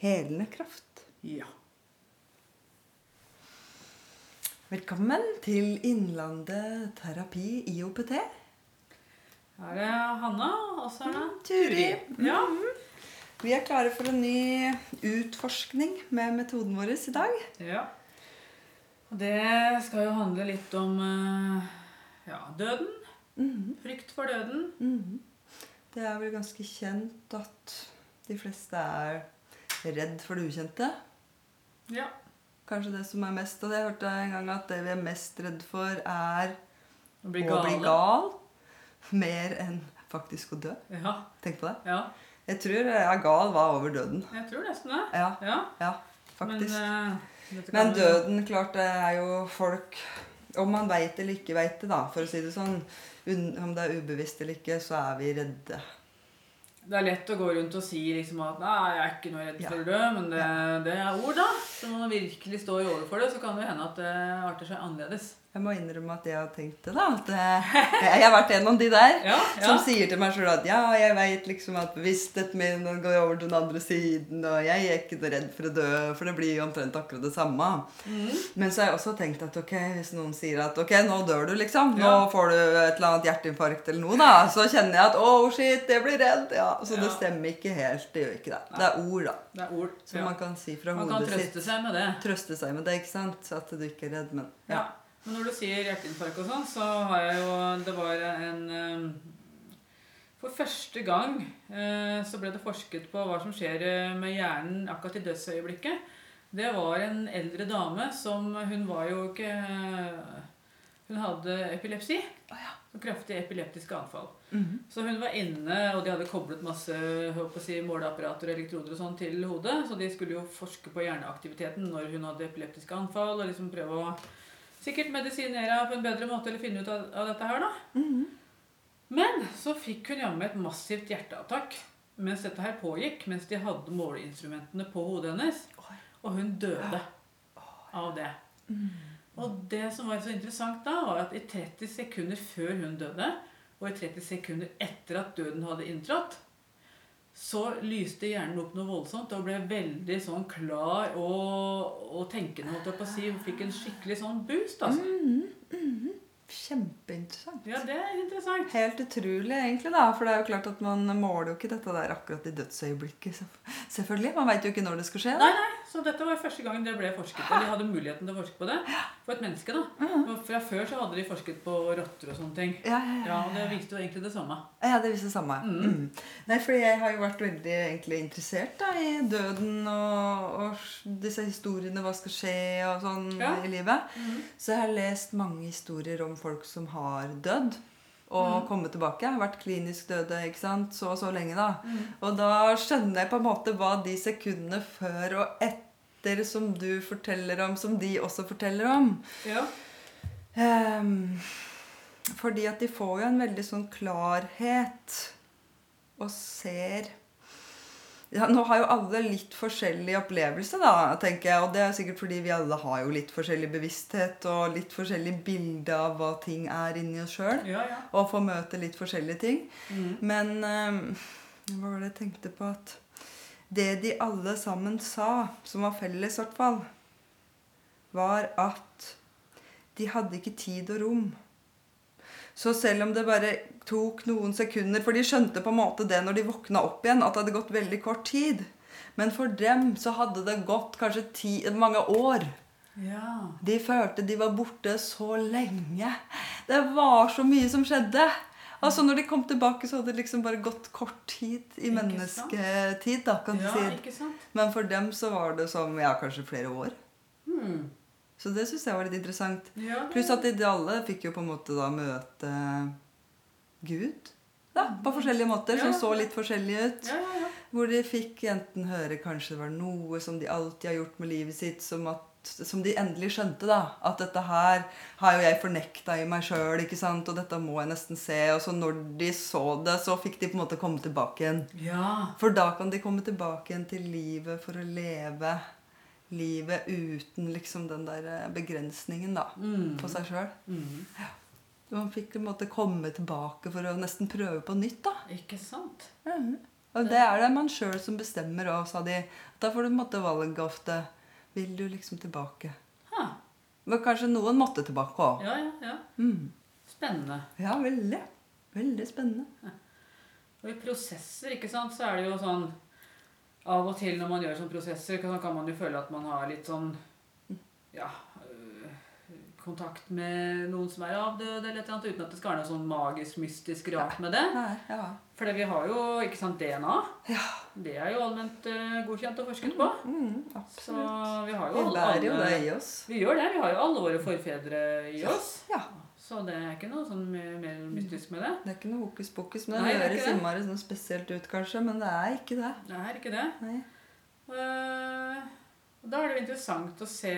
helende kraft. Ja. Velkommen til Innlandet terapi IOPT. Her er det Hanna, og så er det Turi. Ja. Vi er klare for en ny utforskning med metoden vår i dag. ja. Og det skal jo handle litt om eh, ja, døden. Mhm. Frykt for døden. Mhm. Det er vel ganske kjent at de fleste er redd for det ukjente. Ja. Kanskje det som er mest Og det jeg hørte en gang at det vi er mest redd for, er Å bli å bli gal. Mer enn faktisk å dø. Ja. Tenk på det. ja. Jeg tror jeg er gal var over døden. Jeg tror nesten det. Ja, Ja. ja faktisk. Men, uh, Men døden, klart, det er jo folk Om man veit eller ikke veit det, da, for å si det sånn, om det er ubevisst eller ikke, så er vi redde. Det er lett å gå rundt og si liksom at nei, jeg er ikke noe redd for å dø, men det, det er ord, da. Så når man virkelig står overfor det, så kan det hende at det arter seg annerledes. Jeg må innrømme at jeg har tenkt det, da. At eh, jeg har vært en av de der Ja, som sier til meg sjøl at ja, jeg veit liksom at bevisstheten min går over til den andre siden, og jeg er ikke redd for å dø, for det blir jo omtrent akkurat det samme. Mm. Men så har jeg også tenkt at ok, hvis noen sier at ok, nå dør du, liksom, nå Ja. får du et eller annet hjerteinfarkt eller noe, da, så kjenner jeg at oh shit, jeg blir redd. Ja, Så det stemmer ikke helt. Det gjør ikke det. Det er ord, da. Det er ord. Som Ja. man kan si fra Man kan hodet trøste sitt. seg med det. Trøste seg med det, ikke sant? At du ikke er redd, men Ja. Men når du sier hjerteinfarkt og sånn, så har jeg jo Det var en eh, For første gang eh, så ble det forsket på hva som skjer eh, med hjernen akkurat i dødsøyeblikket. Det var en eldre dame som Hun var jo ikke Hun hadde epilepsi. og. Så kraftige epileptiske anfall. Mhm. Så hun var inne, og de hadde koblet masse si, måleapparater og elektroder og sånn til hodet. Så de skulle jo forske på hjerneaktiviteten når hun hadde epileptiske anfall. Og liksom prøve å sikkert medisinere på en bedre måte eller finne ut av, av dette her, da. Mhm. Men så fikk hun jammen et massivt hjerteattakk mens dette her pågikk. Mens de hadde måleinstrumentene på hodet hennes. Og hun døde av det. Og det som var så interessant da, var at i 30 sekunder før hun døde, og i 30 sekunder etter at døden hadde inntrådt, så lyste hjernen opp noe voldsomt og ble veldig sånn klar og, og tenkende, holdt jeg på å si. Hun fikk en skikkelig sånn boost, altså. Mm, Mhm. Kjempeinteressant. Ja, det er interessant. Helt utrolig, egentlig, da. For det er jo klart at man måler jo ikke dette der akkurat i dødsøyeblikket. Selvfølgelig. Man veit jo ikke når det skal skje. Nei, nei, så dette var første gang det ble forsket på. De hadde muligheten til å forske på det for et menneske, da. Mhm. Og Fra før så hadde de forsket på rotter og sånne ting. Ja, ja, Ja, og det viste jo egentlig det samme. Ja, det viste det samme. Mm. Mm. Nei, for jeg har jo vært veldig egentlig interessert da, i døden og, og disse historiene, hva skal skje og sånn Ja. i livet. Så jeg har lest mange historier om folk som har dødd og Mm. kommet tilbake. Jeg har vært klinisk døde ikke sant? så og så lenge, da. Mm. Og da skjønner jeg på en måte hva de sekundene før og etter som du forteller om, som de også forteller om. Ja. Um, fordi at de får jo en veldig sånn klarhet og ser ja, Nå har jo alle litt forskjellig opplevelse, da, tenker jeg. Og det er sikkert fordi vi alle har jo litt forskjellig bevissthet og litt forskjellig bilde av hva ting er inni oss sjøl. Ja, ja. Og får møte litt forskjellige ting. Mm. Men ehm, hva var det jeg tenkte på at Det de alle sammen sa, som var felles i hvert fall, var at de hadde ikke tid og rom. Så selv om det bare tok noen sekunder For de skjønte på en måte det når de våkna opp igjen, at det hadde gått veldig kort tid. Men for dem så hadde det gått kanskje ti, mange år. Ja. De følte de var borte så lenge. Det var så mye som skjedde. Altså Når de kom tilbake, så hadde det liksom bare gått kort tid i mennesketid. da, kan du si. Men for dem så var det som ja, kanskje flere år. Hmm. Så det syns jeg var litt interessant. Ja, det- Pluss at de alle fikk jo på en måte da møte Gud. Da, på forskjellige måter, som så litt forskjellige ut. ja, ja, ja. Hvor de fikk enten høre kanskje det var noe som de alltid har gjort med livet sitt, som, at, som de endelig skjønte. da, At dette her har jo jeg fornekta i meg sjøl, og dette må jeg nesten se. Og så når de så det, så fikk de på en måte komme tilbake igjen. ja. For da kan de komme tilbake igjen til livet for å leve livet uten liksom den der begrensningen da, Mm. på seg sjøl. Mm. Man fikk på en måte komme tilbake for å nesten prøve på nytt. da. Ikke sant? Mhm. Og det er det man sjøl som bestemmer òg, sa de. Da får du på en måte valget ofte. Vil du liksom tilbake? Ha. Men kanskje noen måtte tilbake òg. Ja, ja, ja. Mm. Spennende. Ja, veldig. Veldig spennende. Og i prosesser, ikke sant, så er det jo sånn Av og til når man gjør sånne prosesser, kan, kan man jo føle at man har litt sånn Ja Kontakt med noen som er avdøde, eller et uten at det skal være noe sånn magisk, mystisk rart med det. Nei, ja. For vi har jo ikke sant, DNA. Ja. Det er jo allment uh, godkjent og forsket på. Mm, Så vi har jo Vi bærer jo det i oss. Vi gjør det. Vi har jo alle våre forfedre i oss. Ja. Så det er ikke noe sånn mer, mystisk med det. Det er ikke noe hokus pokus, men Nei, det høres innmari sånn spesielt ut, kanskje. Men det er ikke det. Det er ikke det. Nei. Uh, Da er det jo interessant å se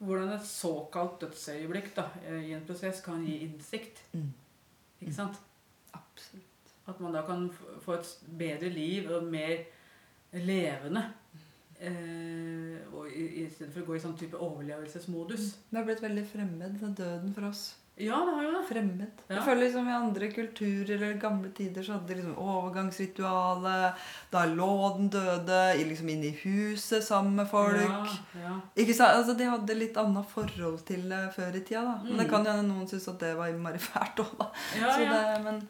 hvordan et såkalt dødsøyeblikk da, eh, i en prosess kan gi innsikt. Mm. Ikke sant? Absolutt. At man da kan få et bedre liv og mer levende. Eh, og i, I stedet for å gå i sånn type overlevelsesmodus. Det har blitt veldig fremmed, den døden for oss. Ja, det har jo det. Fremmed. Ja. Jeg føler liksom I andre kulturer eller gamle tider så hadde de liksom overgangsritualet. Da lå den døde liksom inne i huset sammen med folk. Ja, ja. Ikke sant? Altså, De hadde litt annet forhold til det før i tida. da. Men det Mm. kan hende noen syntes at det var innmari fælt òg, da. ja, Så det, men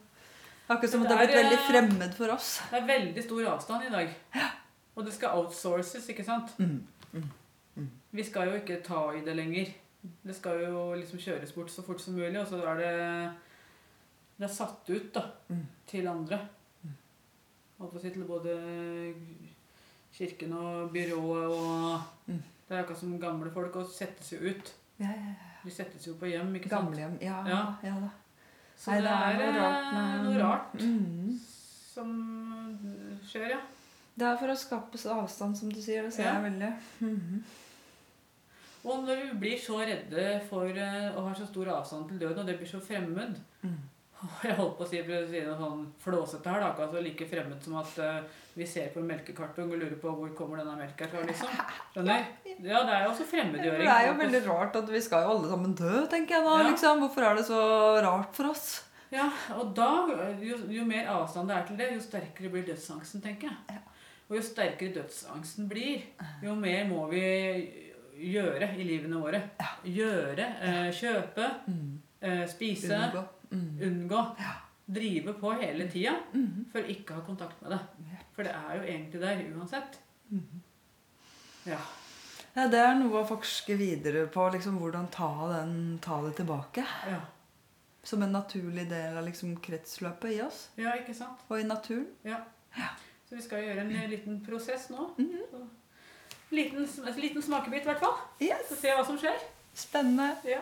akkurat som at det har blitt veldig eh, fremmed for oss. Det er veldig stor avstand i dag. Og det skal outsources, ikke sant? Mm. Vi skal jo ikke ta i det lenger. Det skal jo liksom kjøres bort så fort som mulig, og så er det Det er satt ut da, Mm. til andre. Holdt på å si til både kirken og byrået og Mm. Det er akkurat som gamle folk og settes jo ut. Ja, ja, ja. De settes jo på hjem, ikke sant? Gamlehjem. Ja, Ja. ja. da. Så Nei, det er noe rart eh, med- noe rart Mm. som skjer, ja. Det er for å skape avstand, som du sier. Det ser jeg veldig. Mhm. Og når vi blir så redde for eh, og har så stor avstand til døden, og det blir så fremmed Mm. Jeg holdt på å si, å si noe sånn flåsete her, da, ikke altså like fremmed som at uh, vi ser på en melkekartong og lurer på hvor kommer denne melka fra, liksom. Skjønner? Ja, det er jo også fremmedgjøring. Det er jo veldig rart at vi skal jo alle sammen dø, tenker jeg da. Ja. liksom. Hvorfor er det så rart for oss? Ja, og da, jo, jo mer avstand det er til det, jo sterkere blir dødsangsten, tenker jeg. Ja. Og jo sterkere dødsangsten blir, jo mer må vi gjøre i livene våre. Gjøre, eh, kjøpe, eh, spise, Unngå. Mm. unngå. Drive på hele tida Mhm. for ikke å ha kontakt med det. For det er jo egentlig der uansett. Ja. Ja, Det er noe å forske videre på. liksom Hvordan ta, den, ta det tilbake. ja. Som en naturlig del av liksom kretsløpet i oss Ja, ikke sant? og i naturen. Ja. Så vi skal gjøre en liten prosess nå. Mhm. Så, liten, en liten smakebit, i hvert fall. Yes. Så se hva som skjer. Spennende. Ja.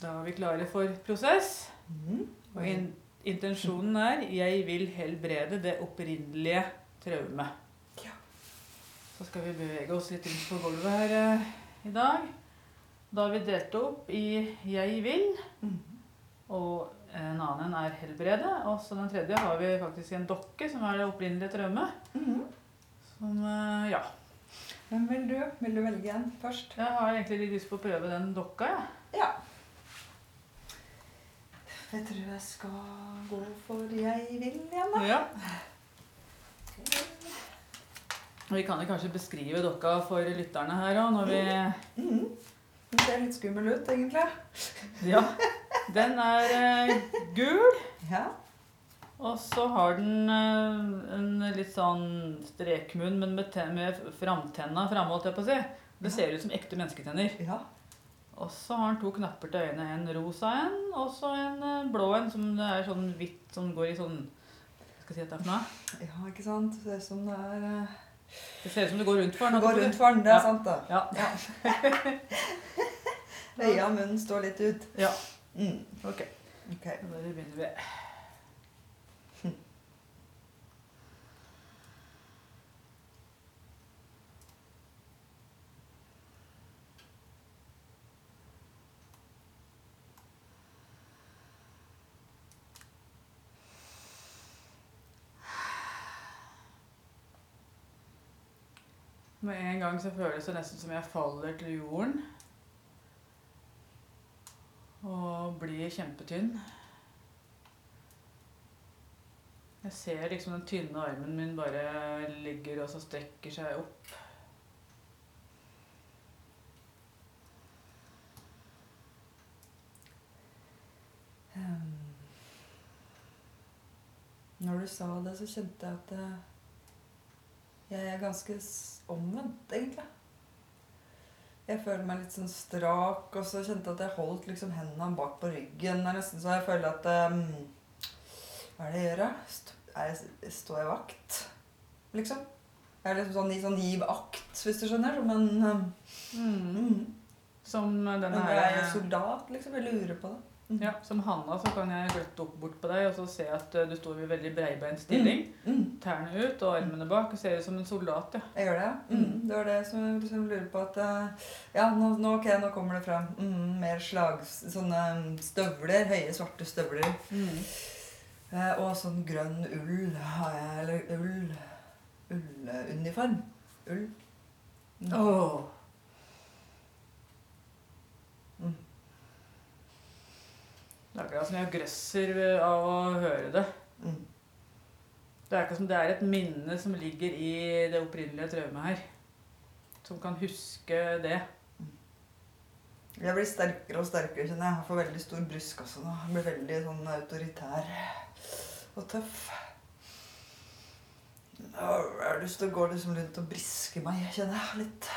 Da er vi klare for prosess. Mm. Og in intensjonen er 'Jeg vil helbrede det opprinnelige traumet'. Ja. Så skal vi bevege oss litt rundt på gulvet her eh, i dag. Da har vi delt opp i 'Jeg vil', mm. og en annen er 'helbrede'. Og så den tredje har vi faktisk en dokke, som er det opprinnelige traumet. Mhm. Som, eh, ja. Hvem vil du? Vil du velge en først? Jeg har egentlig litt lyst på å prøve den dokka, jeg. Ja. Jeg tror jeg skal gå for 'jeg vil' igjen, da. Ja. Vi kan jo kanskje beskrive dokka for lytterne her òg, når vi Mhm. Den ser litt skummel ut, egentlig. Ja. Den er eh, gul. Ja. Og så har den eh, en litt sånn strekmunn, men med, med framtenna framme, holdt jeg på å si. Det ser ut som ekte mennesketenner. Ja. Og så har den to knapper til øynene. En rosa en, og så en eh, blå en som det er sånn hvitt som går i sånn skal jeg si dette det for noe? ja, ikke sant? Det ser ut som det er uh... Det ser ut som det går rundt for den. Går rundt for den, det er Ja. sant, det. Ja. Øya og munnen står litt ut. ja. Mm. Ok. Ok. Da begynner vi. Med en gang så føles det nesten som jeg faller til jorden. Og blir kjempetynn. Jeg ser liksom den tynne armen min bare ligger og så strekker seg opp. Um, Når du sa det, så kjente jeg at eh, jeg er ganske omvendt, egentlig. Jeg føler meg litt sånn strak, og så kjente jeg at jeg holdt liksom hendene bak på ryggen. Det er nesten så jeg føler at um, Hva er det jeg gjør, da? Står jeg vakt? Liksom. Jeg er liksom sånn i sånn giv akt, hvis du skjønner. Som en um, mm. Som den Men jeg er soldat, liksom. Jeg lurer på det. Mm. ja, Som Hanna så kan jeg gløtte opp bort på deg og så se at eh, du står i veldig breibeint stilling. Mm. Tærne ut og armene bak. og Ser ut som en soldat. ja. Jeg gjør det. Mm. Det var det som jeg liksom lurer på at eh, Ja, nå, nå, okay, nå kommer det fram. Mm, mer slag... Sånne støvler. Høye, svarte støvler. Eh, og sånn grønn ull. Eller ull Ulluniform. Ull. ull. Åh. Mm. Det er akkurat som jeg grøsser av å høre det. Mm. Det er akkurat som det er et minne som ligger i det opprinnelige traumet her. Som kan huske det. Jeg blir sterkere og sterkere, kjenner jeg. Jeg får veldig stor brystkasse nå. Jeg blir veldig sånn autoritær og tøff. Jeg har lyst til å gå liksom rundt og briske meg, kjenner jeg. Litt.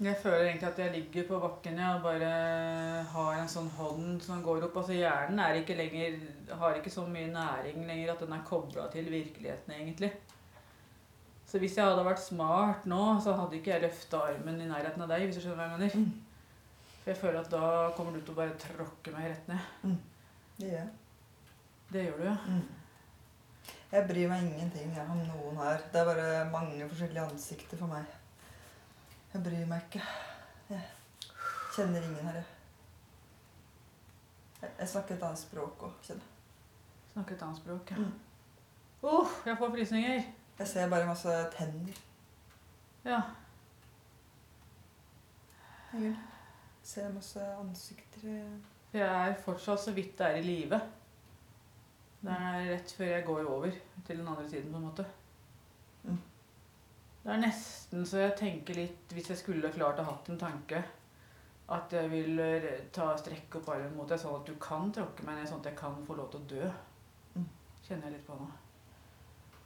Jeg føler egentlig at jeg ligger på bakken ja, og bare har en sånn hånd som går opp. Altså Hjernen er ikke lenger, har ikke så mye næring lenger at den er kobla til virkeligheten, egentlig. Så hvis jeg hadde vært smart nå, så hadde ikke jeg løfta armen i nærheten av deg. hvis du skjønner hva jeg mener. Mm. For jeg føler at da kommer du til å bare tråkke meg rett ned. Det gjør jeg. Det gjør du, ja. Mm. Jeg bryr meg ingenting om noen her. Det er bare mange forskjellige ansikter for meg. Jeg bryr meg ikke. Jeg kjenner ingen her. jeg. Jeg, snakker et annet språk òg, kjenner jeg. Snakker et annet språk, ja. Mm. Uff, jeg får frysninger. Jeg ser bare masse tenner. Ja. Jeg ser masse ansikter. Jeg er fortsatt så vidt det er i live. Det er rett før jeg går over til den andre siden, på en måte. Det er nesten så jeg tenker litt, hvis jeg skulle klart å hatt en tanke, at jeg vil eh, ta strekke opp armen mot deg, sånn at du kan tråkke meg ned, sånn at jeg kan få lov til å dø. Mm. Kjenner jeg litt på nå.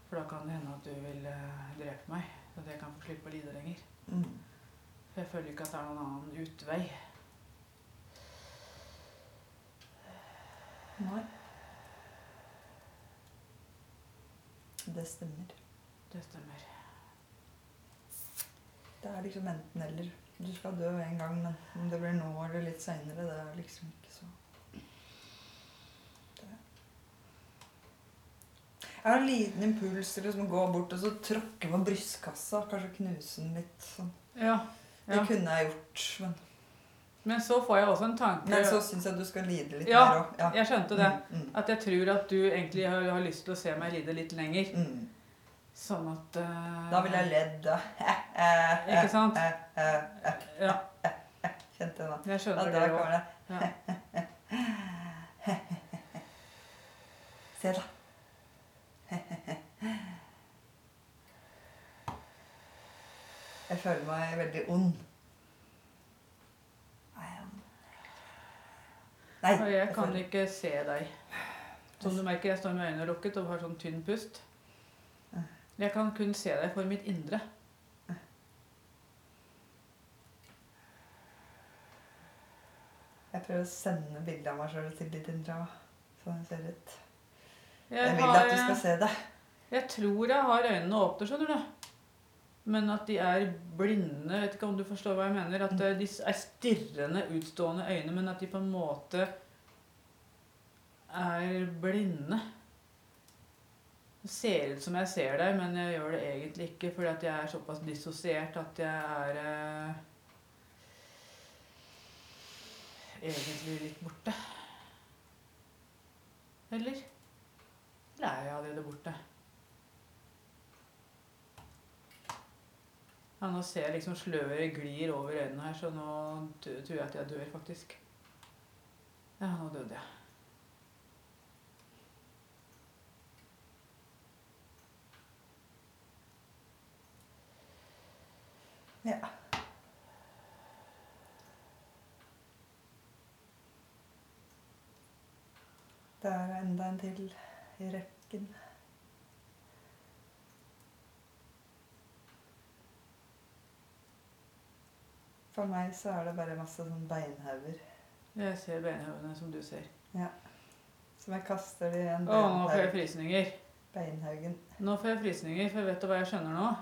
For da kan det hende at du vil eh, drepe meg, så at jeg kan få slippe å lide lenger. Mm. For jeg føler ikke at det er noen annen utvei. Nei. Det stemmer. Det stemmer. Det er liksom enten eller. Du skal dø en gang, men om det blir nå eller litt seinere, det er liksom ikke så det. Jeg har en liten impuls til liksom å gå bort og så tråkke på brystkassa. Kanskje knuse den litt. sånn. Ja. Det kunne jeg gjort, men, Men så får jeg også en tanke. men så syns jeg du skal lide litt Ja, mer òg. Ja. Jeg skjønte det. Mm, mm, At jeg tror at du egentlig har, har lyst til å se meg lide litt lenger. mm. Sånn at uh, Da ville jeg ledd. da. Ikke sant? Ja, Kjente det, nå. jeg skjønner det òg. Ja. Se, da. Jeg føler meg veldig ond. Nei. Og jeg kan ikke se deg. Som du merker, jeg står med øynene lukket og har sånn tynn pust. Jeg kan kun se deg for mitt indre. Jeg prøver å sende bilde av meg sjøl til ditt indre òg. Sånn det ser ut. Jeg, Jeg vil har- at du skal se det. jeg tror jeg har øynene åpne, skjønner du. Men at de er blinde. Vet ikke om du forstår hva jeg mener. At eh, de er stirrende, utstående øyne, men at de på en måte er blinde. Det ser ut som jeg ser deg, men jeg gjør det egentlig ikke, fordi at jeg er såpass dissosiert at jeg er eh, egentlig litt borte. Eller? Eller er jeg allerede borte? Ja, nå ser jeg liksom sløret glir over øynene her, så nå tror jeg at jeg dør, faktisk. Ja, nå døde jeg. Ja. Det er enda en til i rekken. For meg så er det bare masse sånn beinhauger. Jeg ser beinhaugene som du ser. Ja. Som jeg kaster i en Å, nå får jeg frysninger. Beinhaugen. Nå får jeg frysninger, for vet du hva jeg skjønner nå?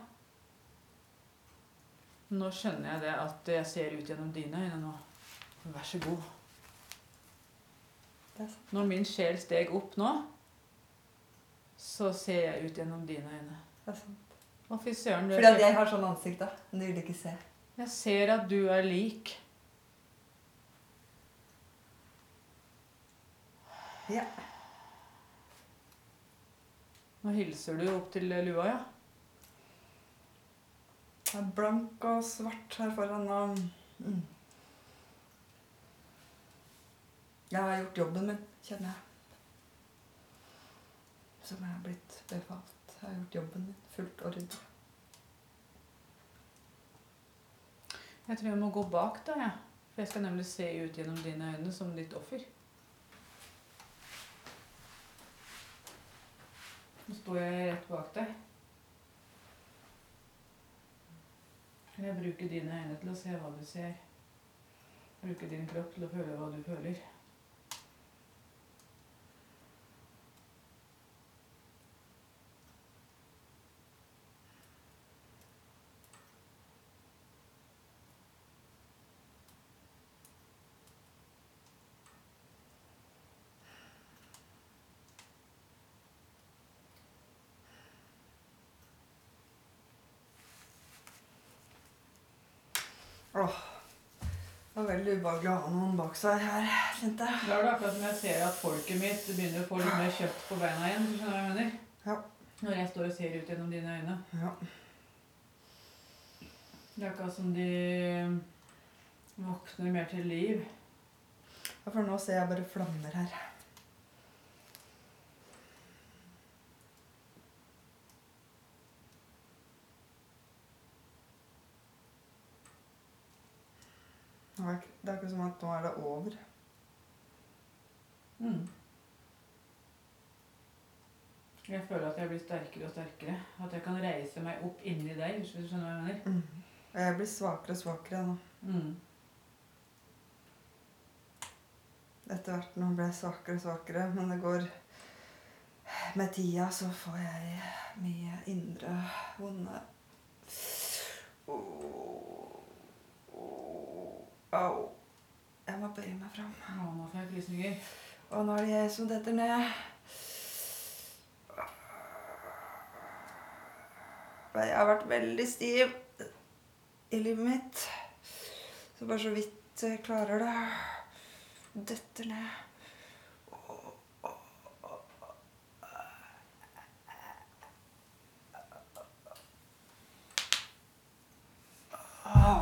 Nå skjønner jeg det at jeg ser ut gjennom dine øyne nå. Vær så god. Når min sjel steg opp nå, så ser jeg ut gjennom dine øyne. Det er sant. Å, fy søren. Fordi at jeg har sånn ansikt, da. Men du vil ikke se. Jeg ser at du er lik. Ja. Nå hilser du opp til lua, ja? Er blank og svart her foran og mm. Jeg har gjort jobben min, kjenner jeg. Som jeg har blitt befalt. Jeg har gjort jobben min fullt og ryddig. Jeg tror jeg må gå bak deg, jeg. For jeg skal nemlig se ut gjennom dine øyne som ditt offer. Nå står jeg rett bak deg. Jeg bruker dine øyne til å se hva du ser. Bruker din kropp til å føle hva du føler. Åh, det var veldig ubehagelig å ha noen bak seg her, kjente jeg. Da er det akkurat som jeg ser at folket mitt begynner å få litt mer kjøtt på beina igjen. du skjønner jeg mener? Ja. Når jeg står og ser ut gjennom dine øyne. Ja. Det er akkurat som de våkner mer til liv. Ja, For nå ser jeg bare flammer her. Det er ikke- som at nå er det over. Mm. Jeg føler at jeg blir sterkere og sterkere. At jeg kan reise meg opp inni deg. hvis du skjønner hva jeg mener. Mm. Jeg blir svakere og svakere nå. Mm. Etter hvert nå ble jeg svakere og svakere, men det går Med tida så får jeg mye indre vonde Åh. Au. Jeg må bøye meg fram. Å, nå får jeg frysninger. Og nå er det jeg som detter ned. Jeg har vært veldig stiv i livet mitt. Så bare så vidt jeg klarer det. Detter ned. Ah.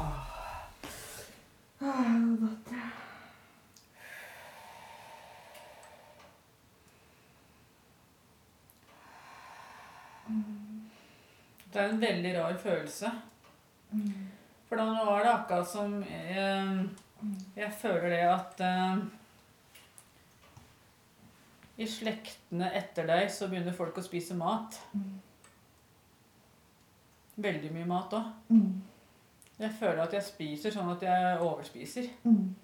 Det er en veldig rar følelse. For da er det akkurat som jeg, Jeg føler det at eh, I slektene etter deg så begynner folk å spise mat. Veldig mye mat òg. Jeg føler at jeg spiser sånn at jeg overspiser. Mm.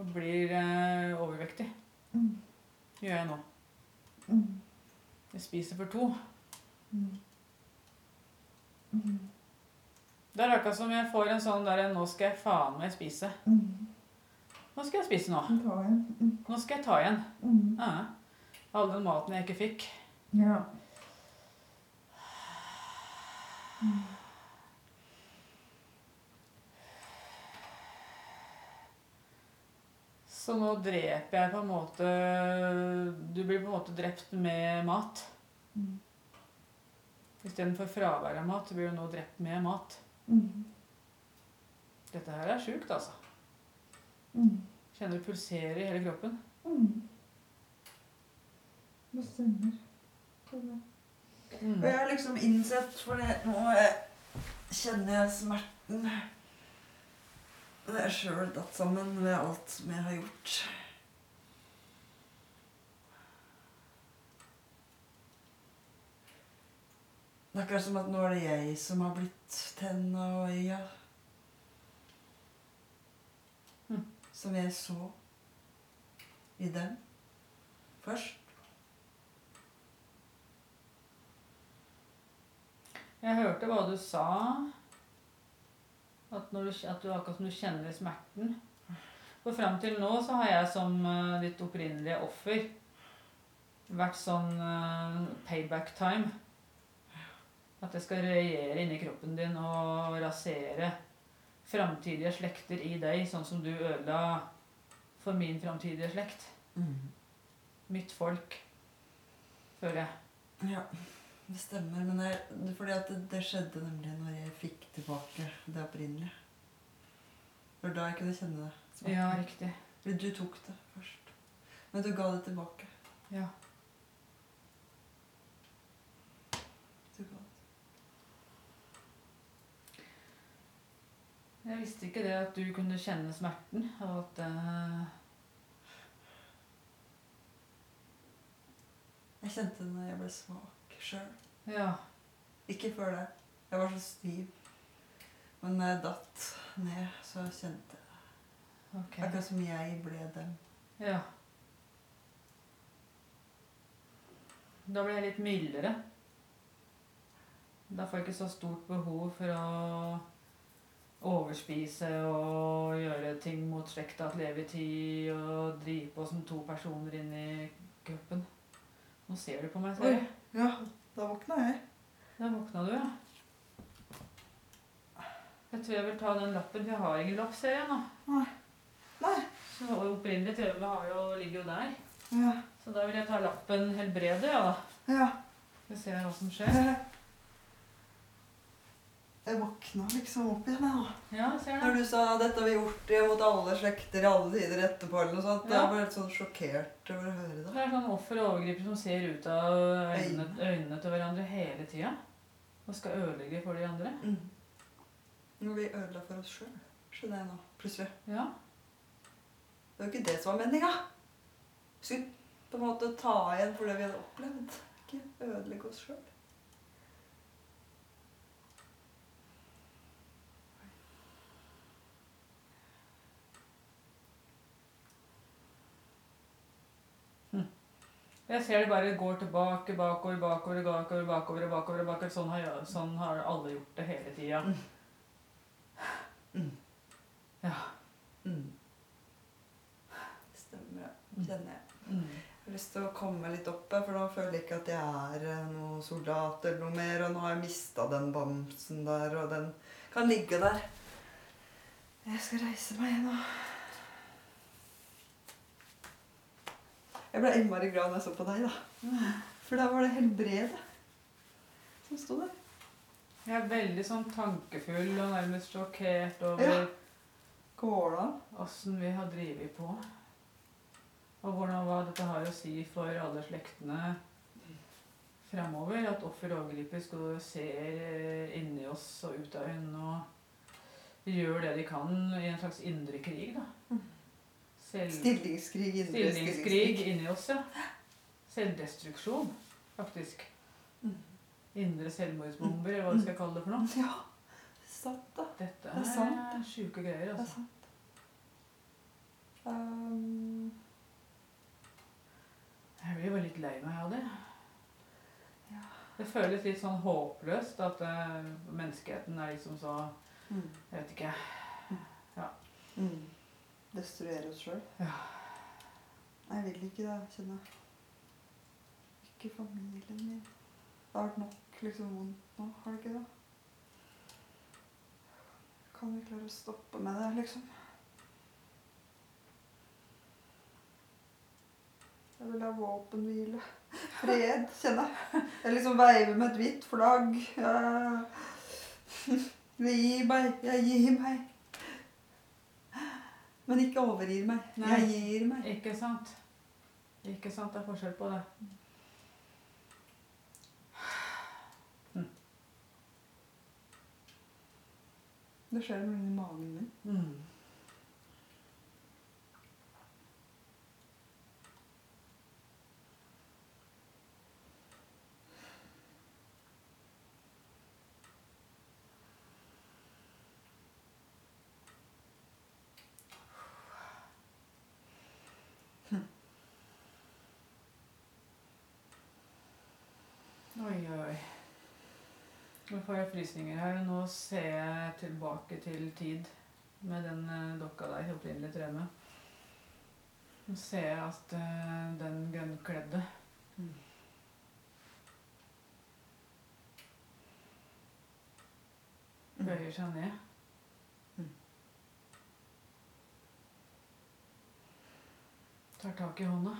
Og blir eh, overvektig. Mm. Gjør jeg nå. Mm. Jeg spiser for to. Mm. Mm. Det er akkurat som jeg får en sånn der Nå skal jeg faen meg spise. Mm. Nå skal jeg spise nå. Nå skal jeg ta igjen. Mm. Ja. All den maten jeg ikke fikk. Ja. Mm. Så nå dreper jeg på en måte Du blir på en måte drept med mat. Mm. Istedenfor fravær av mat, så blir du nå drept med mat. Mm. Dette her er sjukt, altså. Mm. Kjenner du pulserer i hele kroppen. Mm. Det stemmer. Mm. Og jeg har liksom innsett, for det, nå kjenner jeg smerten Det er sjøl datt sammen med alt som jeg har gjort. Det er akkurat som at nå er det jeg som har blitt tenna og øya. Mm. Som jeg så i dem først. Jeg hørte hva du sa. At, du, at du akkurat som du kjenner smerten. For fram til nå så har jeg som uh, ditt opprinnelige offer vært sånn uh, payback time. At jeg skal regjere inni kroppen din og rasere framtidige slekter i deg, sånn som du ødela for min framtidige slekt. Mitt folk, føler jeg. Ja, det stemmer. Men det, fordi at det, det skjedde nemlig når jeg fikk tilbake det opprinnelige. Det var da jeg kunne kjenne det. smerten. Ja, riktig. Fordi du tok det først. Men du ga det tilbake. Ja. Du ga det. Jeg visste ikke det at du kunne kjenne smerten. Og at uh... Jeg kjente det når jeg ble svak sjøl. Ja. Ikke før det. Jeg var så stiv. Men når jeg datt ned, så kjente jeg det. Ok. Akkurat som jeg ble dem. Ja. Da ble jeg litt mildere. Da får jeg ikke så stort behov for å overspise og gjøre ting mot slekta til evig tid og drive på som to personer inni kroppen. Nå ser du på meg, ser jeg. Ja, da våkna jeg. Da våkna du, ja. Jeg tror jeg vil ta den lappen, for jeg har ingen lapp, ser jeg nå. Nei. Så opprinnelig har jo, ligger jo der. Ja. Så da vil jeg ta lappen helbrede, ja da. ja. Vi se hva som skjer. Jeg våkna liksom opp igjen, jeg nå. Ja, ser Når du. sa 'dette har vi gjort det mot alle slekter i alle tider etterpå', eller noe sånt. Ja. Jeg ble helt sånn sjokkert over å høre det. Det er sånn offer og overgriper som ser ut av øynene, øynene til hverandre hele tida. Og skal ødelegge for de andre. Mm. Når vi ødela for oss sjøl, skjønner jeg nå. Plutselig. Ja. Det var jo ikke det som var meninga. Vi skulle på en måte ta igjen for det vi hadde opplevd. Ikke ødelegge oss sjøl. Jeg ser det bare går tilbake, bakover, bakover, bakover, bakover, bakover, bakover. Sånn har, jeg- sånn har alle gjort det hele tida. Mm. Mm. Ja. Mm. Stemmer det. Kjenner jeg. Mm. Jeg har lyst til å komme litt opp for nå føler jeg ikke at jeg er eh, noen soldat eller noe mer. Og nå har jeg mista den bamsen der, og den kan ligge der. Jeg skal reise meg nå. Jeg ble innmari glad når jeg så på deg, da. For da var det helbredet som sto der. Jeg er veldig sånn tankefull og nærmest sjokkert over ja. åssen vi har drevet på. Og hvordan hva dette har å si for alle slektene framover. At offer og overgriper skal se eh, inni oss og ut av øynene og gjør det de kan i en slags indre krig. da. Mm. Selv, Stillingskrig. indre stillingskrig inni oss, ja. selvdestruksjon, faktisk. Mm. Indre selvmordsbomber, eller hva du skal kalle det for noe. Ja, sant da. Dette Det er sant, er sjuke greier, Det er altså. sant. Um, blir bare litt lei meg av det. Ja. Det føles litt sånn håpløst at uh, menneskeheten er liksom så mm. Jeg vet ikke. Ja. Mm. Destruere oss sjøl. Ja. Jeg vil ikke det, kjenner jeg. Ikke familien min. Det har vært nok liksom vondt nå, har det ikke det? Kan vi klare å stoppe med det, liksom? Jeg vil ha våpenhvile. Fred, kjenner jeg. Jeg liksom veiver med et hvitt flagg. Jeg, jeg gir meg. Jeg gir meg. Men ikke overgir meg. Nei. Jeg gir meg. Ikke sant? Ikke sant, det er forskjell på det. Det skjer noe inni magen min. Mm. Oi, oi. Nå får jeg frysninger her. Nå ser jeg tilbake til tid med den eh, dokka der opprinnelig til Remme. Nå ser jeg at eh, den grønnkledde Mm. bøyer seg ned. Mm. Tar tak i hånda.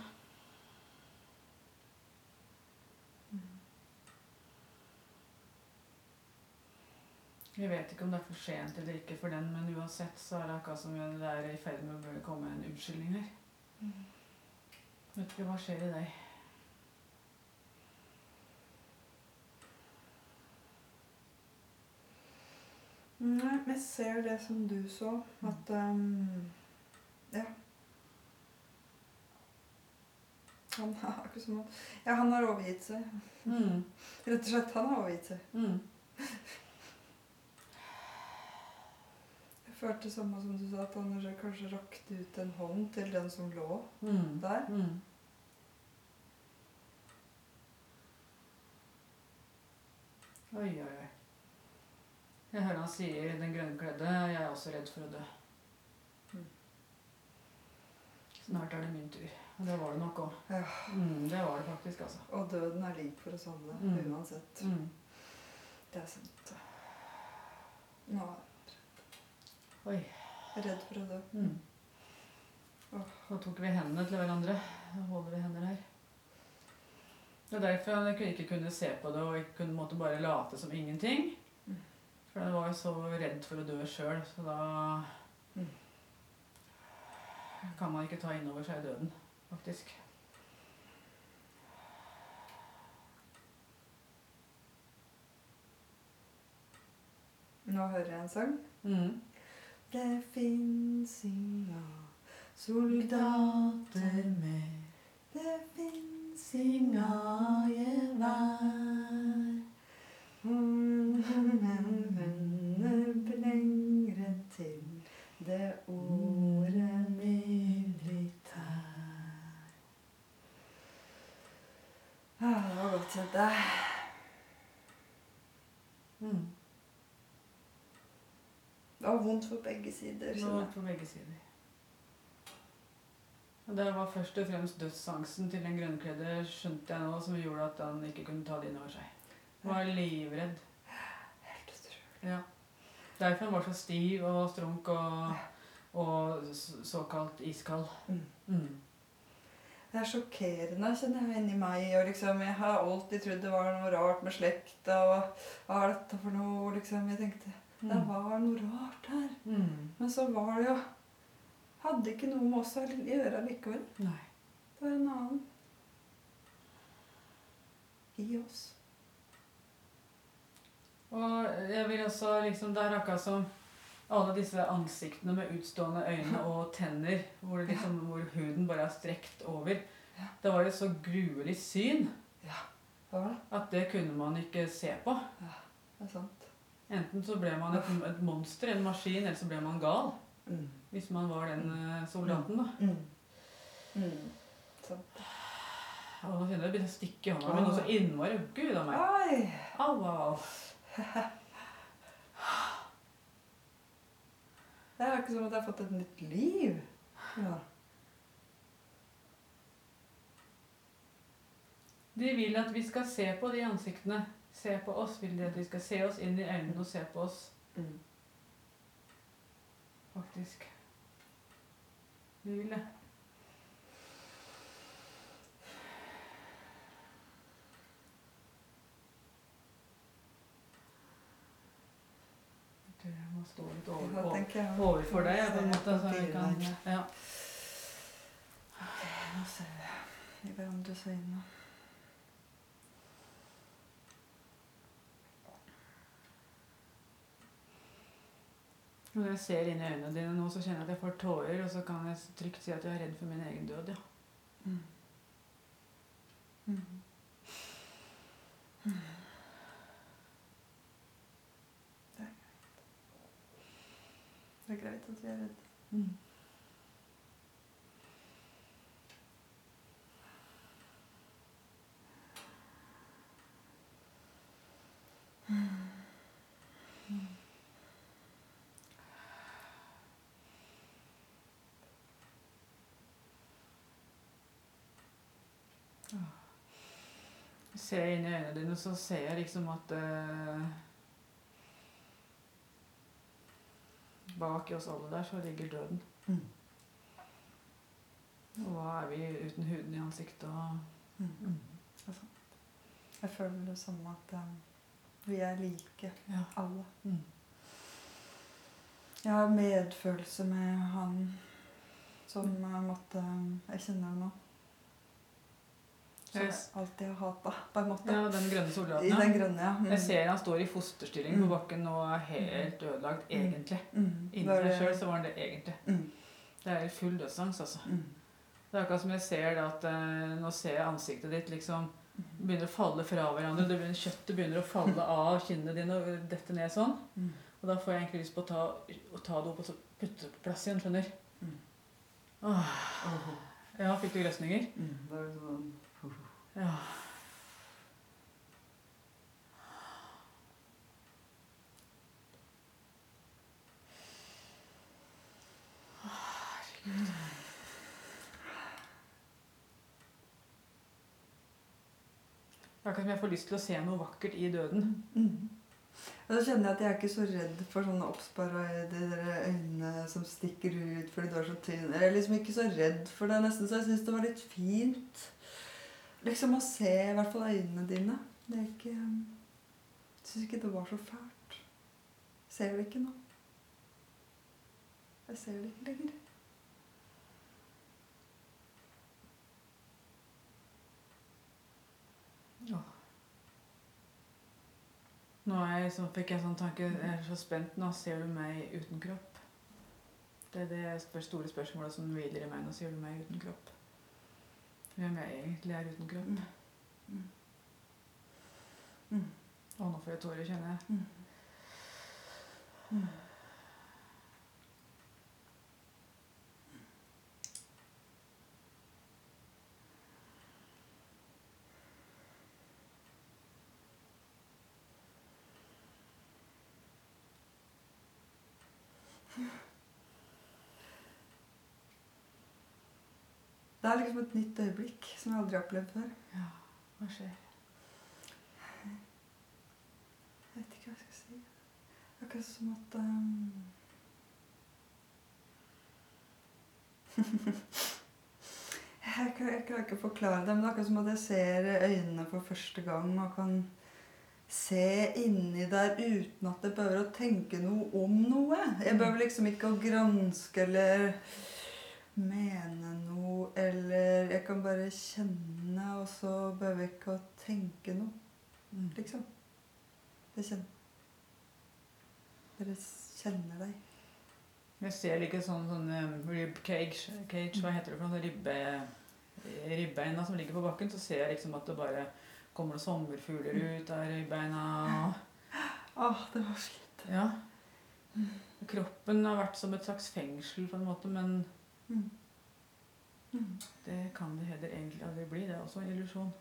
Jeg vet ikke om det er for sent eller ikke for den, men uansett så er det akkurat som det er i ferd med å komme en unnskyldning her. Vet ikke hva skjer i deg. Nei, jeg ser det som du så, at um, Ja. Han har akkurat som at Ja, han har overgitt seg. Mm. Rett og slett, han har overgitt seg. Mm. Jeg følte samme som du sa, at han kanskje rakte ut en hånd til den som lå Mm. der. Mm. Oi, oi, oi. Jeg hører han sier, den grønne kledde'. jeg er også redd for å dø. Mm. Snart er det min tur. Og det var det nok òg. Ja. Mm, det var det faktisk, altså. Og døden er lik for oss alle, Mm. uansett. Mm. Det er sant. Nå Oi. redd for å dø. Mm. Åh. Nå tok vi hendene til hverandre. Da holder vi hender her. Det er derfor jeg ikke kunne se på det og ikke kunne måtte bare late som ingenting. Mm. For jeg var jo så redd for å dø sjøl, så da Mm. kan man ikke ta inn over seg døden, faktisk. Nå hører jeg en sang. Mm. Det fins inga soldater med Det fins inga gevær. Vender lengre til det ordet militær. Ah, det var godt kjent, det. Det var vondt for begge sider. Det var jeg. på begge sider. Og det var først og fremst dødsangsten til den grønnkledde, skjønte jeg nå, som gjorde at han ikke kunne ta det inn over seg. Han var livredd. Helt utrolig. Ja. Derfor han var så stiv og strunk og, og såkalt iskald. Mm. Mm. Det er sjokkerende, kjenner jeg, inni meg. Og liksom, jeg har alltid trodd det var noe rart med slekta. Og hva er dette for noe? liksom. Jeg tenkte det Mm. var noe rart her. Mm. Men så var det jo Hadde ikke noe med oss å gjøre likevel. Nei. Det var en annen. I oss. Og jeg vil også liksom Det er akkurat som alle disse ansiktene med utstående øyne og tenner, hvor, det liksom, hvor huden bare er strekt over. Ja. Det var et så gruelig syn Hva var det? at det kunne man ikke se på. Det er sant. Enten så ble man et, et monster, en maskin, eller så ble man gal. Mm. Hvis man var den eh, soldaten, da. Mm. Mm. Sant. Og nå kjenner jeg det begynner å stikke i hånda mi noe så innmari. Gud a meg. Au, au. Det er ikke som at jeg har fått et nytt liv. Ja. De vil at vi skal se på de ansiktene. Se på oss. Vil de at vi skal se oss inn i øynene og se på oss, Mm. faktisk. De vil det. Jeg tror jeg må stå litt over, Hva over, tenker jeg? overfor deg, på en måte. Så vi kan, ja. ja. Nå ser vi i hverandres øyne. Når jeg ser inn i øynene dine nå, så kjenner jeg at jeg får tårer, og så kan jeg trygt si at jeg er redd for min egen død, ja. Mm. Mm. Det er greit. Det er greit at vi er redde. Ser jeg inn i øynene dine, så ser jeg liksom at eh, Bak i oss alle der så ligger døden. Mm. Og hva er vi uten huden i ansiktet og Mm. Altså, jeg føler det samme at um, vi er like, Ja. alle. Mm. Jeg har medfølelse med han som uh, måtte um, Jeg kjenner det nå. Som jeg alltid har hata, på en måte. ja, den grønne I den grønne, ja. Mm. Jeg ser han står i fosterstilling på Mm. bakken og er helt ødelagt, Mm. egentlig. Mm. Inni seg sjøl så var han det egentlig. Mm. Det er full dødsangst, altså. Mm. Det er akkurat som jeg ser det at eh, nå ser jeg ansiktet ditt liksom Mm. begynner å falle fra hverandre. Det begynner, kjøttet begynner å falle av kinnene dine og dette ned sånn. Mm. Og da får jeg egentlig lyst på å ta, å ta det opp og så putte det på plass igjen, skjønner Mm. Åh, Åh. Ja, fikk du grøsninger? Mm. Det er sånn Ja. Det er akkurat som jeg får lyst til å se noe vakkert i døden. Mm. da så kjenner jeg at jeg er ikke så redd for sånne oppsparra øyne som stikker ut fordi du er så tynn. Jeg er liksom ikke så redd for det, nesten så jeg syns det var litt fint. Liksom å se i hvert fall øynene dine. Det er ikke Jeg syns ikke det var så fælt. Ser det ikke nå. Jeg ser det ikke lenger. Nå er jeg, så fikk jeg sånn tanke Jeg er så spent nå. Ser du meg uten kropp? Det er det store spørsmålet som hviler i meg. Nå ser du meg uten kropp. Hvem jeg egentlig er uten kropp. Mm. Mm. Og nå får jeg tårer, kjenner jeg. Mm. Det er liksom et nytt øyeblikk som jeg aldri har opplevd før. Ja, hva skjer? Jeg vet ikke hva jeg skal si. Akkurat som at um... jeg, kan, klarer ikke å forklare det, men det er akkurat som at jeg ser øynene for første gang og kan se inni der uten at jeg behøver å tenke noe om noe. Jeg behøver liksom ikke å granske eller mene noe, eller jeg kan bare kjenne, og så behøver jeg ikke å tenke noe, Mm. liksom. Det kjenner Dere kjenner deg. Jeg ser like sånn, sånn um, rib cage, cage Hva heter det for noe? Ribbe... ribbeina som ligger på bakken, så ser jeg liksom at det bare kommer noen sommerfugler ut av ribbeina. Åh, det var slitt. Ja. Kroppen har vært som et slags fengsel på en måte, men Mm. Mm. det kan det heller egentlig aldri bli. Det er også en illusjon.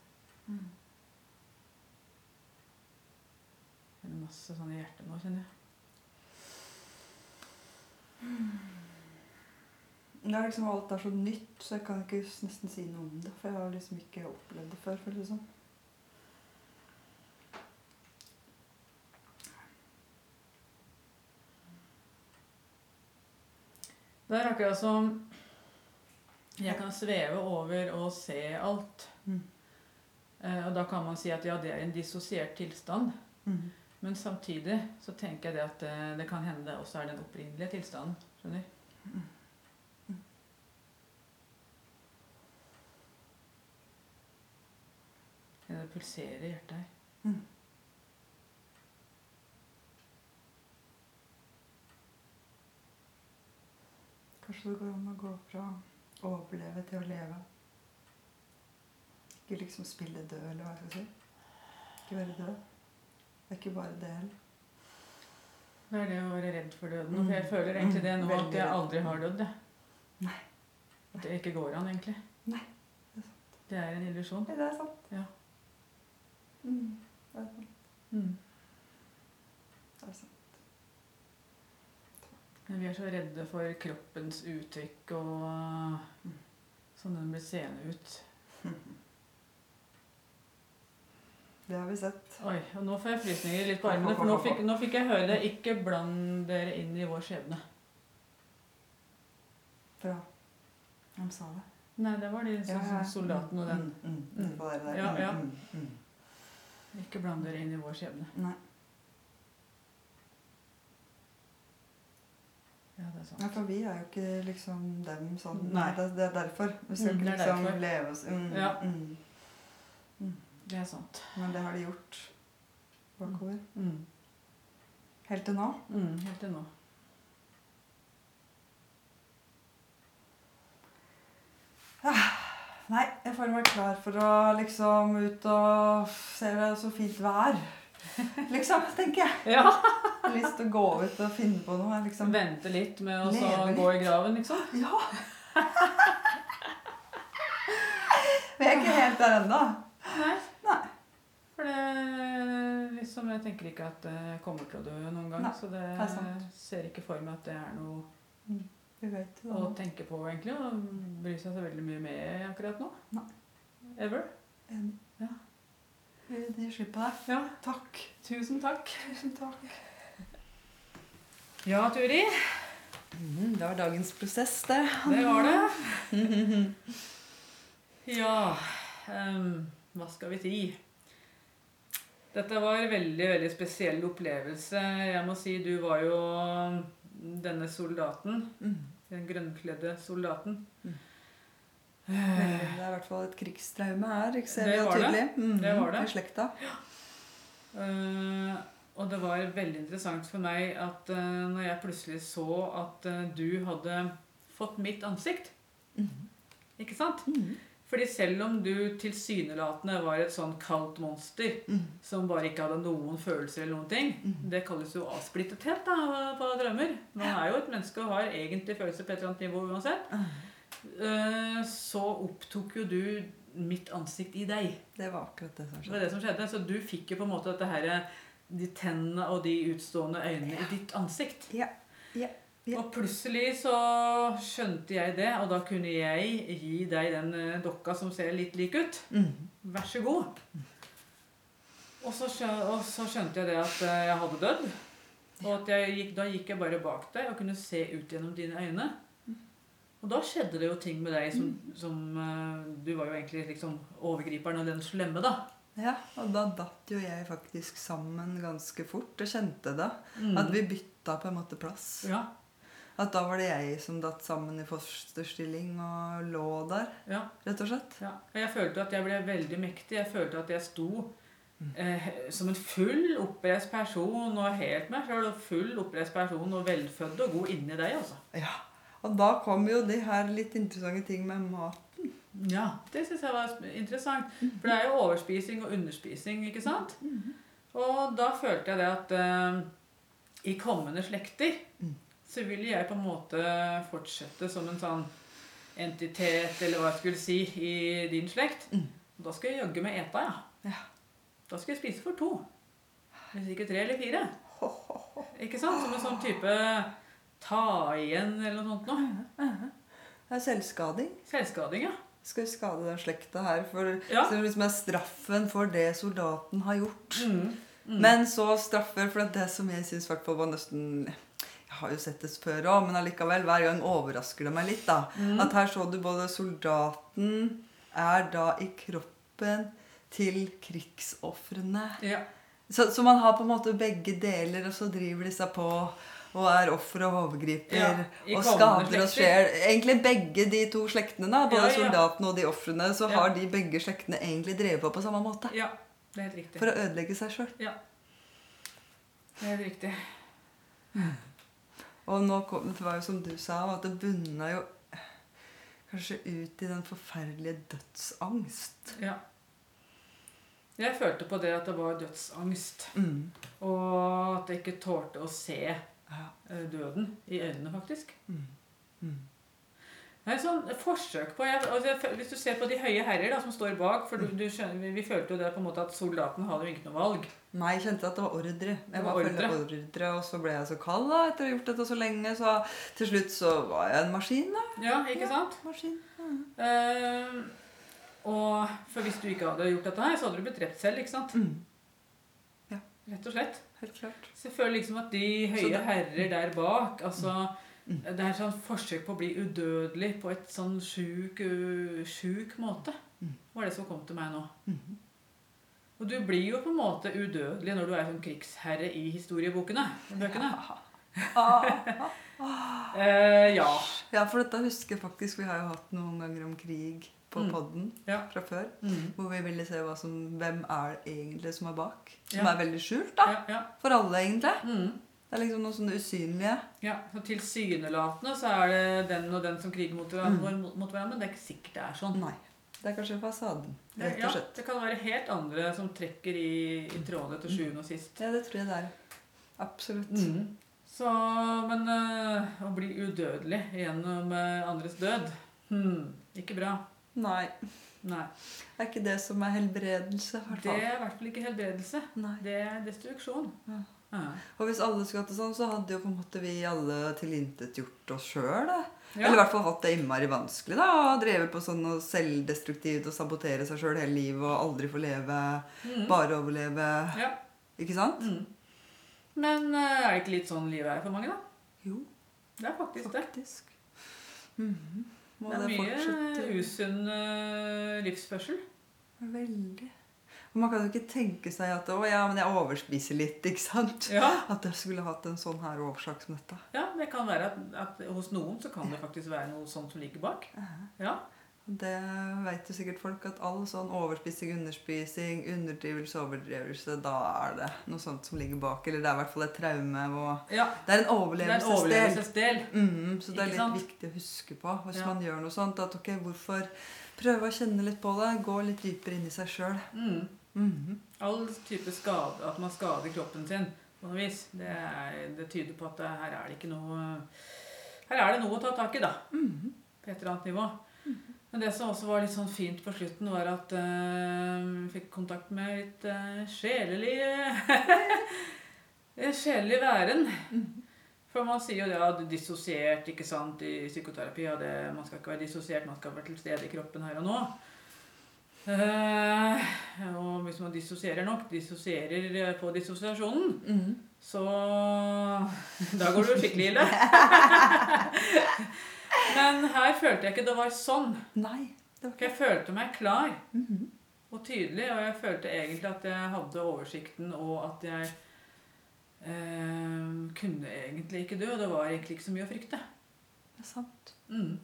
Mm. Det er masse sånn i hjertet nå, kjenner jeg. Det er liksom Alt er så nytt, så jeg kan ikke nesten si noe om det. For jeg har liksom ikke opplevd det før. føles det som. Det er akkurat som jeg kan sveve over og se alt. Mm. Eh, og da kan man si at ja, det er en dissosiert tilstand. Mm. Men samtidig så tenker jeg det at eh, det kan hende det også er den opprinnelige tilstanden. Skjønner? Mm. Mm. Det pulserer i hjertet her. Mm. Kanskje det går an å gå fra overleve til å leve. Ikke liksom spille død, eller hva jeg skal si. Ikke være død. Det er ikke bare det heller. Det er det å være redd for døden. Mm. For jeg føler egentlig det nå Mm, at jeg aldri har dødd. Nei. At det ikke går an, egentlig. Nei, det er sant. Det er en illusjon. Det er sant. Ja. Mm, det er sant. Mm. Det er sant. Men vi er så redde for kroppens uttrykk og Mm. sånn den blir seende ut. Det har vi sett. Oi, og nå får jeg frysninger litt på armene, for nå fikk, nå fikk jeg høre det. Ikke bland dere inn i vår skjebne. Bra. Hvem sa det? Nei, det var de ja, ja. soldaten og den. Mm, mm, mm, på. Ja, ja. Mm, mm, mm. Ikke bland dere inn i vår skjebne. Nei. Ja. Ja, for vi er jo ikke liksom dem sånn. Nei. Det, det er derfor. Vi skal Mm, ikke liksom derfor. leve oss mm, Ja. mm. Det er sant. Men det har de gjort bakover. Mm. Helt til nå. Mm, helt til nå. Nei, jeg føler meg klar for å liksom ut og se det er så fint vær. Liksom, tenker jeg. Ja. Jeg har lyst til å gå ut og finne på noe. Liksom. Vente litt med å så Leve gå i graven, liksom. Ja! Vi er ikke helt der ennå. Nei. Nei. For det liksom, Jeg tenker ikke at jeg kommer til å dø noen gang. Nei, så det, det er ser ikke for meg at det er noe Vi vet å tenke på, egentlig. Og bry seg så veldig mye med akkurat nå. Nei. Ever. Enig. Ja. Vi gir slipp på det. Ja. Takk. Tusen takk. Tusen takk. Ja, Turi. Mm, det var dagens prosess, det. Det var det. Ja um, Hva skal vi si? Dette var en veldig veldig spesiell opplevelse. Jeg må si du var jo denne soldaten. Mm. Den grønnkledde soldaten. Mm. Eh, Det er i hvert fall et krigstraume her. Ikke ser Det var det. Mm, Det var det. I slekta. eh, og det var veldig interessant for meg at uh, når jeg plutselig så at uh, du hadde fått mitt ansikt. Mm. Ikke sant? Mm. Fordi selv om du tilsynelatende var et sånn kaldt monster Mm. som bare ikke hadde noen følelser eller noen ting Mm. Det kalles jo avsplittethet da, på drømmer. Man er jo et menneske og har egentlig følelser på et eller annet nivå uansett. Eh, Så opptok jo du mitt ansikt i deg. Det var akkurat det som Det var skjedde. det som skjedde. Så du fikk jo på en måte dette her, de tennene og de utstående øynene i ditt ansikt. Ja. Ja. Ja. Og plutselig så skjønte jeg det, og da kunne jeg gi deg den eh, dokka som ser litt lik ut. Mm. Vær så god. Og så, og så skjønte jeg det at eh, jeg hadde dødd. Og at jeg gikk, da gikk jeg bare bak deg og kunne se ut gjennom dine øyne. Og da skjedde det jo ting med deg som, som eh, Du var jo egentlig liksom overgriperen og den slemme, da. Ja, og da datt jo jeg faktisk sammen ganske fort. og kjente det. Mm. At vi bytta på en måte plass. Ja. At da var det jeg som datt sammen i fosterstilling og lå der, ja. rett og slett. Ja, jeg følte at jeg ble veldig mektig. Jeg følte at jeg sto Mm. eh, som en full oppreist person og helt meg sjøl. Full oppreist person og velfødd og god inni deg, altså. Ja. Og da kom jo de her litt interessante ting med maten. Ja, det syns jeg var interessant. For det er jo overspising og underspising, ikke sant? Og da følte jeg det at eh, i kommende slekter så ville jeg på en måte fortsette som en sånn entitet, eller hva jeg skulle si, i din slekt. Og Da skal jeg jaggu meg ja. Ja. Da skal jeg spise for to. Hvis ikke tre eller fire. Ikke sant? Som en sånn type ta igjen eller noe sånt noe. Det er selvskading. Selvskading, ja. Skal vi skade den slekta her? For Ja. Det liksom er straffen for det soldaten har gjort. Mm. Mm. Men så straffer For det som jeg syns var nesten Jeg har jo sett det før òg, men allikevel, hver gang overrasker det meg litt. da. Mm. At her så du både soldaten er da i kroppen til krigsofrene. Ja. Så, så man har på en måte begge deler, og så driver de seg på og er offer og overgriper Ja, og skader og sjel. Egentlig begge de to slektene, da, både Ja, ja. soldatene og de ofrene, så har de begge slektene egentlig drevet på på samme måte. ja. Det er helt riktig. For å ødelegge seg sjøl. Ja. Det er helt riktig. Og nå kom, det var jo som du sa, at det bunna jo kanskje ut i den forferdelige dødsangst. Ja. Jeg følte på det at det var dødsangst. Mm. Og at jeg ikke tålte å se døden i øynene, faktisk. Mm. Mm. Det er et sånn forsøk på altså, Hvis du ser på de høye herrer da, som står bak for du, du skjønner, vi, vi følte jo det på en måte at soldaten hadde jo ikke noe valg. Nei, jeg kjente at det var ordre. Jeg var ordre. ordre, og så ble jeg så kald da, etter å ha gjort dette så lenge. Så til slutt så var jeg en maskin, da. Ja, ikke sant? Maskin. Eh, og For hvis du ikke hadde gjort dette her, så hadde du blitt drept selv. ikke sant? Mm. Rett og slett. Helt klart. Så jeg føler liksom at de høye det- herrer der bak altså, Mm. Det er sånn forsøk på å bli udødelig på et sånn sjuk, sjuk måte. Mm. var det som kom til meg nå. Mm. Og du blir jo på en måte udødelig når du er sånn krigsherre i historiebokene. i Bøkene. Ah, Eh, ja. ja, for dette husker jeg faktisk. Vi har jo hatt noen ganger om krig på Mm. podden Ja. fra før. Mm. Hvor vi ville se som, hvem er det egentlig som er bak. Som Ja. er veldig skjult, da. ja, ja. For alle, egentlig. Mm. Det er liksom noe sånn usynlige. ja. Så tilsynelatende så er det den og den som kriger mot hverandre, mot, hverandre, men det er ikke sikkert det er sånn. Nei. Det er kanskje fasaden, rett og slett. det kan være helt andre som trekker i, i trådene til sjuende og sist. Ja, det tror jeg det er. Absolutt. Mm. Så, men øh, å bli udødelig gjennom øh, andres død hmm, Ikke bra. Nei. Nei. Det er ikke det som er helbredelse, Hvertfall. Det er i hvert fall ikke helbredelse. Nei. Det er destruksjon. Ja. Ja. Og hvis alle skulle hatt det sånn, så hadde jo på en måte vi alle tilintetgjort oss sjøl. Ja. Eller i hvert fall hatt det innmari vanskelig. da, og Drevet på sånn og selvdestruktivt og sabotere seg sjøl hele livet og aldri få leve, Mm. bare overleve. ja. Ikke sant? Mm. Men øh, er det ikke litt sånn livet er for mange, da? Jo, Det er faktisk det. faktisk. Mhm. Må Det er mye fortsette? usunn øh, livsførsel. Veldig. Og man kan jo ikke tenke seg at 'å ja, men jeg overspiser litt', ikke sant? Ja. At jeg skulle hatt en sånn her årsak som dette. ja, det kan være at, at hos noen så kan det faktisk være noe sånt som ligger bak. Ja. Det vet jo sikkert folk, at all sånn overspising, underspising, underdrivelse, overdrivelse, da er det noe sånt som ligger bak. Eller det er i hvert fall et traume. Ja. det er en Det er en overlevelsesdel. overlevelsesdel. Mm, så det er litt sant? viktig å huske på hvis Ja. man gjør noe sånt. At ok, hvorfor prøve å kjenne litt på det? Gå litt dypere inn i seg sjøl. Mm. Mhm. All type skade, at man skader kroppen sin på noe vis, det, er, det tyder på at her er det ikke noe Her er det noe å ta tak i, da. Mhm. På et eller annet nivå. Men det som også var litt sånn fint på slutten, var at eh, vi fikk kontakt med litt uh, sjelelig eh, Sjelelig væren. For man sier jo det at dissosiert ikke sant, i psykoterapi. Og det, man skal ikke være dissosiert, man skal være til stede i kroppen her og nå. Uh, og hvis man dissosierer nok, dissosierer på dissosiasjonen, Mhm. så Da går det jo skikkelig ille. Men her følte jeg ikke det var sånn. Nei. Det var For jeg følte meg klar Mhm. og tydelig, og jeg følte egentlig at jeg hadde oversikten, og at jeg eh, kunne egentlig ikke dø. og Det var egentlig ikke så mye å frykte. Det er sant. Mm.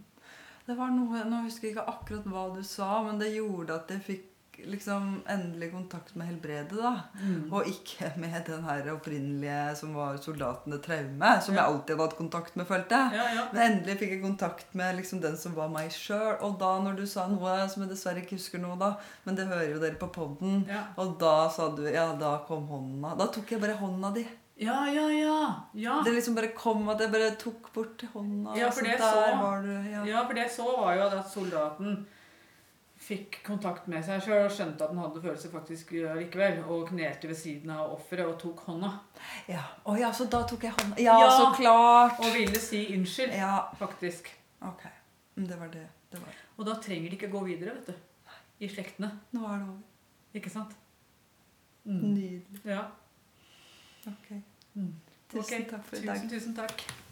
Det var noe, Nå husker jeg ikke akkurat hva du sa, men det gjorde at jeg fikk liksom endelig kontakt med helbredet, da. Mm. Og ikke med den her opprinnelige som var soldatene traume, som Ja. jeg alltid hadde hatt kontakt med, følte jeg. Ja, ja. Men endelig fikk jeg kontakt med liksom den som var meg sjøl. Og da når du sa noe som jeg dessverre ikke husker noe da, men det hører jo dere på poden, og da sa du Ja, da kom hånda. Da tok jeg bare hånda di. ja, ja, ja. ja. Det liksom bare kom at jeg bare tok bort hånda. Ja, for det så- var du. Ja. Ja, for det så var jo at soldaten fikk kontakt med seg sjøl og skjønte at han hadde følelser faktisk likevel, og knelte ved siden av offeret og tok hånda. Ja. oh, ja, så da tok jeg hånda. Ja, Ja. så klart! Og ville si unnskyld, Ja, faktisk. ok. Det var det. det var. Og da trenger de ikke gå videre, vet du. I slektene. Nå er det over. Ikke sant? Mm. Nydelig. Ja. Ok. Mm. Tusen okay. takk for i dag. Tusen, tusen takk.